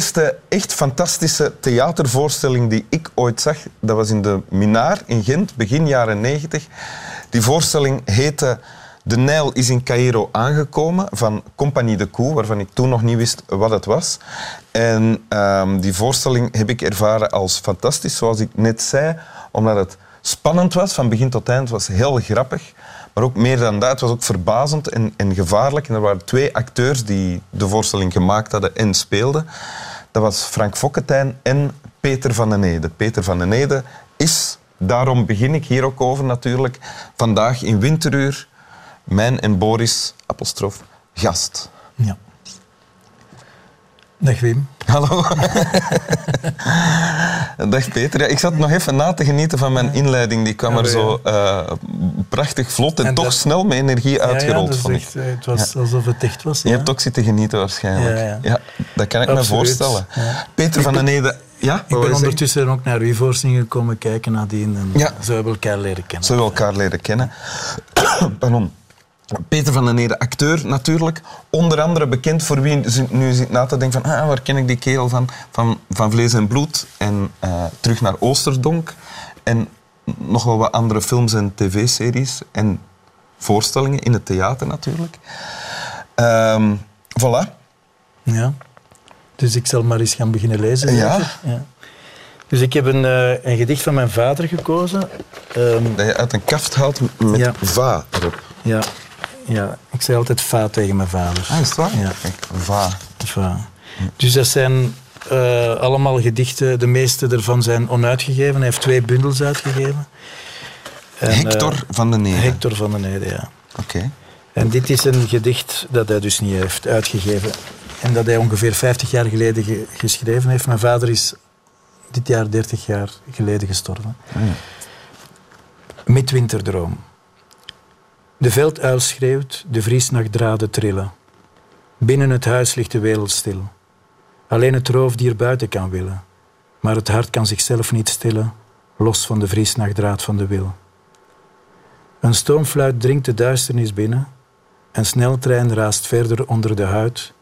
Eerste echt fantastische theatervoorstelling die ik ooit zag, dat was in de Minaar in Gent, begin jaren 90. Die voorstelling heette De Nijl is in Cairo aangekomen van Compagnie de Koe, waarvan ik toen nog niet wist wat het was. En ehm, die voorstelling heb ik ervaren als fantastisch, zoals ik net zei, omdat het spannend was, van begin tot eind. Het was heel grappig. Maar ook meer dan dat, het was ook verbazend en, en gevaarlijk. En er waren twee acteurs die de voorstelling gemaakt hadden en speelden. Dat was Frank Fokketijn en Peter van den Ede. Peter van den Ede is, daarom begin ik hier ook over natuurlijk, vandaag in Winteruur mijn en Boris, apostrof, gast. Ja. Dag Wim. Hallo. Dag Peter. Ja, ik zat nog even na te genieten van mijn inleiding. Die kwam Ja, er zo eh, prachtig vlot en, En toch dat- snel met energie uitgerold, ja, ja, vond dat ik. echt, eh, Het was alsof het echt was. Je hebt ook zitten genieten waarschijnlijk. Ja, dat kan ik me voorstellen. Peter van den Ede... Ja, Ik ben ondertussen ook naar uw voorstellingen komen kijken nadien. En Ja. Zo hebben we elkaar leren kennen. Zo we elkaar leren kennen. Pardon. Peter van den Ede, acteur natuurlijk. Onder andere bekend voor wie nu zit na te denken van ah, waar ken ik die kerel van? Van, van Vlees en Bloed en eh, Terug naar Oosterdonk. En nog wel wat andere films en tv-series en voorstellingen in het theater natuurlijk. Ehm voilà. Ja. Dus ik zal maar eens gaan beginnen lezen. Ja. Dus ik heb een, eh, een gedicht van mijn vader gekozen. Ehm, Dat je uit een kaft haalt met Ja. va erop. ja, ja, ik zei altijd va tegen mijn vader. Ah, is het waar? Ja. Kijk, va. Va. Dus dat zijn eh, allemaal gedichten. De meeste ervan zijn onuitgegeven. Hij heeft twee bundels uitgegeven. En, Hector eh, van den Ede. Hector van den Ede, ja. Oké. En dit is een gedicht dat hij dus niet heeft uitgegeven. En dat hij ongeveer 50 jaar geleden ge- geschreven heeft. Mijn vader is dit jaar 30 jaar geleden gestorven. Midwinterdroom. De velduil schreeuwt, de vriesnachtdraden trillen. Binnen het huis ligt de wereld stil. Alleen het roofdier buiten kan willen. Maar het hart kan zichzelf niet stillen, los van de vriesnachtdraad van de wil. Een stoomfluit dringt de duisternis binnen. Een sneltrein raast verder onder de huid.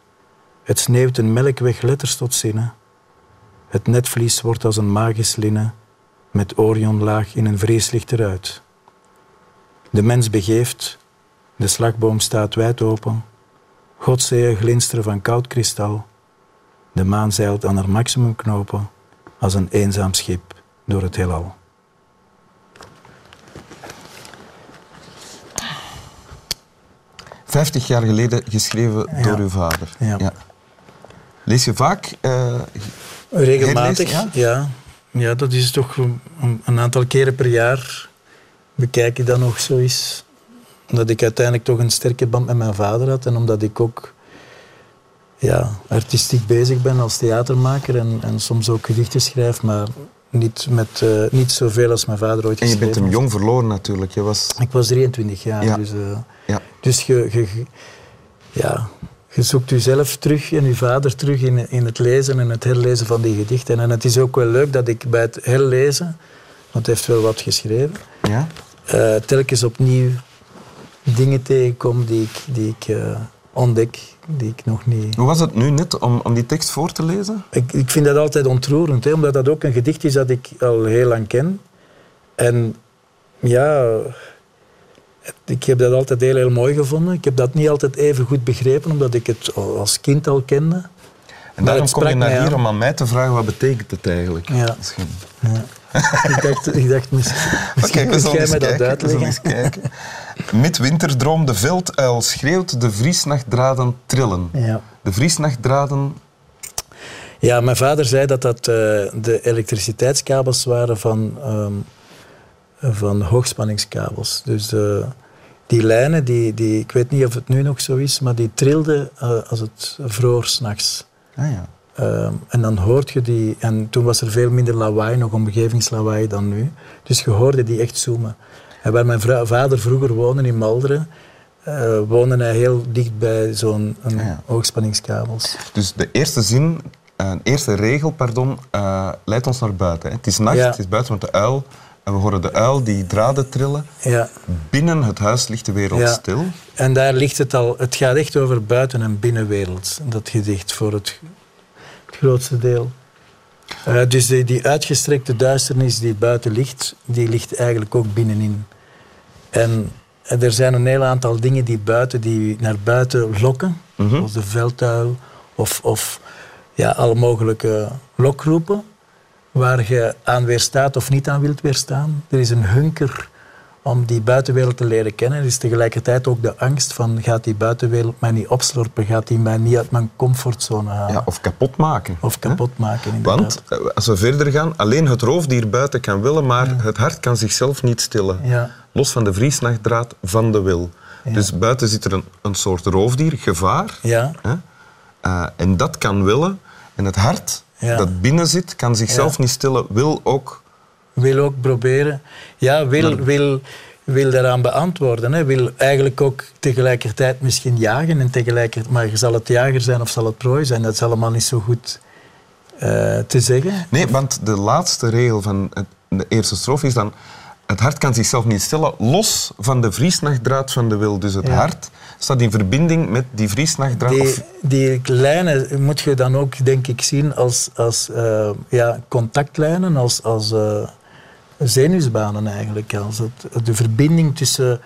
Het sneeuwt een melkweg letters tot zinnen. Het netvlies wordt als een magisch linnen, met Orionlaag in een vreeslicht eruit. De mens begeeft, de slagboom staat wijd open. Godzeeën glinsteren van koud kristal. De maan zeilt aan haar maximumknopen, als een eenzaam schip door het heelal. Vijftig jaar geleden geschreven Ja. door uw vader. Ja. Lees je vaak? eh, Regelmatig, ja. ja. dat is toch een, een aantal keren per jaar bekijk ik dat nog zo eens. Omdat ik uiteindelijk toch een sterke band met mijn vader had en omdat ik ook ja, artistiek bezig ben als theatermaker en, en soms ook gedichten schrijf, maar niet, met, eh, niet zoveel als mijn vader ooit en je bent hem jong verloren natuurlijk. Je was... Ik was 23 jaar, Ja. dus, eh, Ja. dus je, je, je- ja, je zoekt jezelf terug en je vader terug in, in het lezen en het herlezen van die gedichten. En het is ook wel leuk dat ik bij het herlezen, want hij heeft wel wat geschreven, Ja? Eh, telkens opnieuw dingen tegenkom die ik, die ik eh, ontdek, die ik nog niet... Hoe was het nu net om, om die tekst voor te lezen? Ik, ik vind dat altijd ontroerend, hè, omdat dat ook een gedicht is dat ik al heel lang ken. En ja, ik heb dat altijd heel, heel mooi gevonden. Ik heb dat niet altijd even goed begrepen, omdat ik het al als kind al kende. En daarom kom je naar hier aan. om aan mij te vragen wat betekent het eigenlijk. Ja. Misschien. Ja. ik, dacht, ik dacht, misschien, misschien we moet jij mij dat uitleggen. eens kijken. Midwinterdroom, de velduil schreeuwt, de vriesnachtdraden trillen. Ja. De vriesnachtdraden... Ja, mijn vader zei dat dat eh, de elektriciteitskabels waren van, ehm, van hoogspanningskabels. Dus eh, die lijnen, die, die, ik weet niet of het nu nog zo is, maar die trilden eh, als het vroor s'nachts. Ah ja. Ehm, en dan hoort je die, en toen was er veel minder lawaai, nog omgevingslawaai dan nu. Dus je hoorde die echt zoomen. En waar mijn vader vroeger woonde in Malderen, eh, woonde hij heel dicht bij zo'n Ah ja. hoogspanningskabels. Dus de eerste zin, de eerste regel, pardon, eh, leidt ons naar buiten. Hè. Het is nacht, Ja. het is buiten met de uil. En we horen de uil die draden trillen. Ja. Binnen het huis ligt de wereld Ja. stil. En daar ligt het al. Het gaat echt over buiten- en binnenwereld, dat gedicht. Voor het, het grootste deel. Uh, dus die, die, uitgestrekte duisternis die buiten ligt, die ligt eigenlijk ook binnenin. En, en er zijn een heel aantal dingen die, buiten, die naar buiten lokken, mm zoals de veldtuil of, of ja, alle mogelijke lokroepen, waar je aan weerstaat of niet aan wilt weerstaan. Er is een hunker om die buitenwereld te leren kennen. Is tegelijkertijd ook de angst van gaat die buitenwereld mij niet opslorpen, gaat die mij niet uit mijn comfortzone halen. Ja, of kapot maken. Of kapot maken, inderdaad. Want eh, als we verder gaan, alleen het roofdier buiten kan willen, maar het hart kan zichzelf niet stillen. Ja. Los van de vriesnachtdraad van de wil. Dus buiten zit er een, een soort roofdier, gevaar. Ja. Hè? Uh, en dat kan willen. En het hart dat binnen zit, kan zichzelf niet stillen, wil ook wil ook proberen. Ja, wil, wil, wil daaraan beantwoorden. Hè. Wil eigenlijk ook tegelijkertijd misschien jagen. En tegelijkertijd, maar zal het jager zijn of zal het prooi zijn? Dat is allemaal niet zo goed uh, te zeggen. Nee, want de laatste regel van de eerste strofe is dan... Het hart kan zichzelf niet stellen, los van de vriesnachtdraad van de wil. Dus het hart staat in verbinding met die vriesnachtdraad. Die, die lijnen moet je dan ook, denk ik, zien als, als uh, ja, contactlijnen, als, als uh, zenuwsbanen eigenlijk. Als het, de verbinding tussen,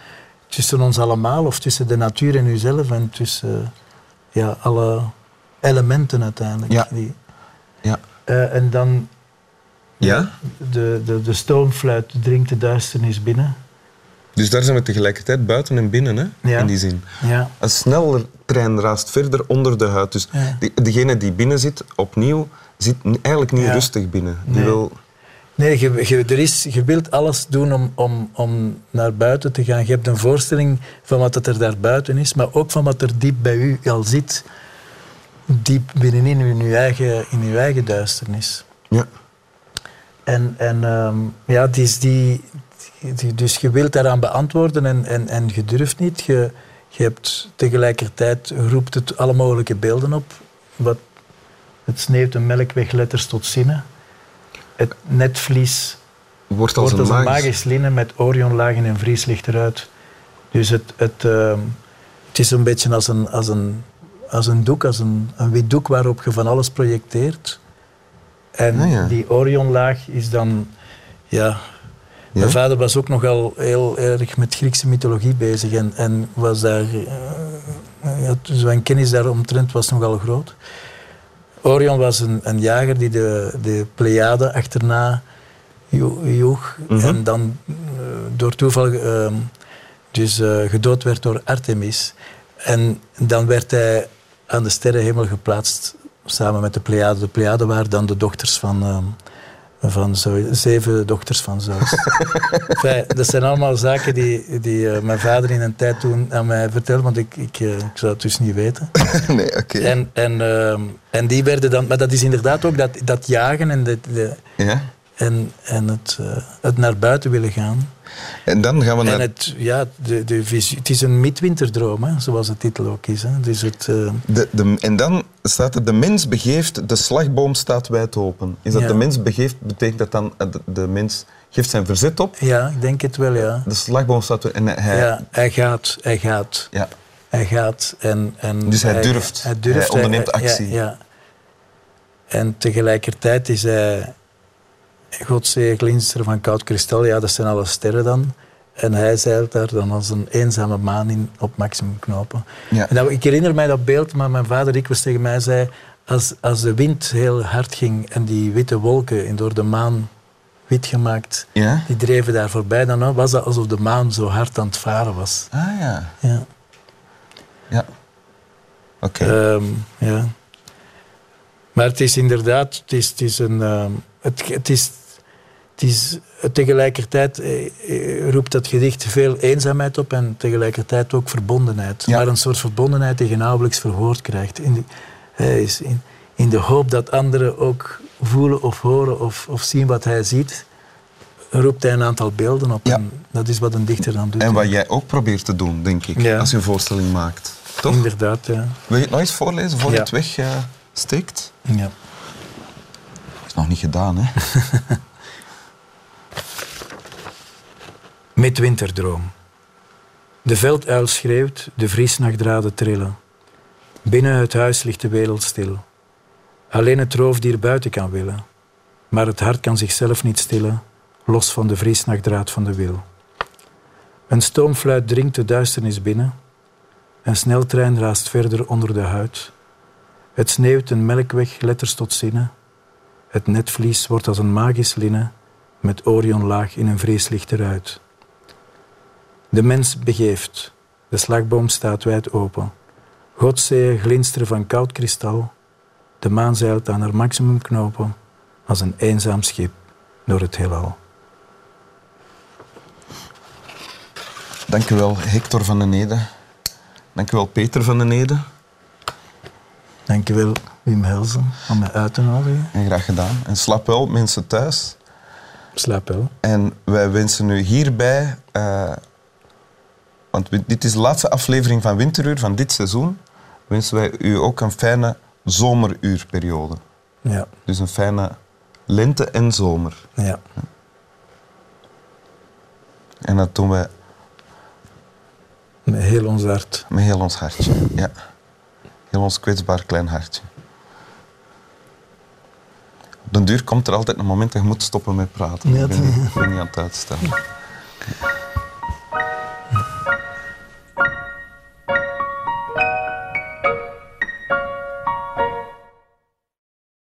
tussen ons allemaal, of tussen de natuur en uzelf, en tussen ja, alle elementen uiteindelijk. Ja. Die, ja. Uh, en dan ja? de, de, de stoomfluit dringt de duisternis binnen. Dus daar zijn we tegelijkertijd buiten en binnen, hè? Ja. in die zin. Ja. Een sneller trein raast verder onder de huid. Dus Ja. die, degene die binnen zit, opnieuw, zit eigenlijk niet Ja. rustig binnen. Die Nee. wil... Nee, je, je, er is, je wilt alles doen om, om, om naar buiten te gaan. Je hebt een voorstelling van wat er daar buiten is, maar ook van wat er diep bij u al zit. Diep binnenin in uw eigen, in uw eigen duisternis. Ja. En, en ehm, ja, het is die, die- dus je wilt daaraan beantwoorden en, en, en je durft niet. Je, je hebt tegelijkertijd roept het alle mogelijke beelden op. Wat, het sneeuwt de melkwegletters tot zinnen. Het netvlies Wordt als wordt als een magisch... magisch linnen met orionlagen en vrieslicht eruit. Dus het, het, ehm, het is een beetje als een, als een, als een doek, als een, een wit doek waarop je van alles projecteert. En Ah, ja. die orionlaag is dan... Ja, Ja? mijn vader was ook nogal heel erg met Griekse mythologie bezig en, en was daar... eh, ja, zijn kennis daaromtrent was nogal groot. Orion was een, een jager die de, de Pleiade achterna jo- joeg Mhm. en dan eh, door toeval ehm, dus, eh, gedood werd door Artemis. En dan werd hij aan de sterrenhemel geplaatst samen met de Pleiade. De Pleiade waren dan de dochters van, ehm, van zeven dochters van Zeus. Enfin, dat zijn allemaal zaken die, die eh, mijn vader in een tijd toen aan mij vertelde, want ik, ik, eh, ik zou het dus niet weten. nee, oké. En, en, ehm, en die werden dan, maar dat is inderdaad ook dat, dat jagen en, de, de- Ja? en, en het, eh, het naar buiten willen gaan. En dan gaan we naar... En het, ja, de, de visie, het is een midwinterdroom, hè, zoals de titel ook is. Hè. Dus het, eh, De, de, en dan staat er, de mens begeeft, de slagboom staat wijd open. Is dat Ja. de mens begeeft, betekent dat dan, eh, de, de mens geeft zijn verzet op, ja, ik denk het wel, ja. de slagboom staat en hij... ja hij gaat, hij gaat. Ja. Hij gaat en... en Dus hij durft. Hij, durft, Hij onderneemt actie. Ja, ja. En tegelijkertijd is hij Godzee glinster van koud kristal. Ja, dat zijn alle sterren dan. En hij zeilt daar dan als een eenzame maan in op maximum knopen. Ja. En dat, ik herinner mij dat beeld, maar mijn vader dikwijls tegen mij zei... Als, als de wind heel hard ging en die witte wolken in door de maan wit gemaakt... Ja? Die dreven daar voorbij, dan was dat alsof de maan zo hard aan het varen was. Ah ja. Ja. Ja. Oké. Ehm, ja. Maar het is inderdaad, het is, het is een. ehm, het, het is, het is, tegelijkertijd eh, eh, roept dat gedicht veel eenzaamheid op en tegelijkertijd ook verbondenheid. Ja. Maar een soort verbondenheid die je nauwelijks verwoord krijgt. In, hij is in, in de hoop dat anderen ook voelen of horen of, of zien wat hij ziet, roept hij een aantal beelden op. Ja. En dat is wat een dichter dan doet. en wat jij ook probeert te doen, denk ik, Ja. als je een voorstelling maakt. Toch? Inderdaad, ja. Wil je het nog eens voorlezen voor je het wegsteekt? ja. Nog niet gedaan, hè? Midwinterdroom. De velduil schreeuwt, de vriesnachtdraden trillen. Binnen het huis ligt de wereld stil. Alleen het roofdier buiten kan willen. Maar het hart kan zichzelf niet stillen, los van de vriesnachtdraad van de wil. Een stoomfluit dringt de duisternis binnen. Een sneltrein raast verder onder de huid. Het sneeuwt een melkweg letters tot zinnen. Het netvlies wordt als een magisch linnen met Orionlaag in een vreeslicht eruit. De mens begeeft. De slagboom staat wijd open. Godzeeën glinsteren van koud kristal. De maan zeilt aan haar maximum knopen als een eenzaam schip door het heelal. Dank u wel, Hector van den Ede. Dank u wel, Peter van den Ede. Dankjewel, Wim Helsen, om mij uit te nodigen. En graag gedaan. En slap wel, mensen thuis. Slaap wel. En wij wensen u hierbij, eh, want dit is de laatste aflevering van Winteruur van dit seizoen, wensen wij u ook een fijne zomeruurperiode. Ja, Dus een fijne lente en zomer. ja. En dat doen wij Met heel ons hart. met heel ons hartje. Ja. Heel ons kwetsbaar klein hartje. Op den duur komt er altijd een moment dat je moet stoppen met praten. Ja, ik, ben, niet- ik ben niet aan het uitstellen.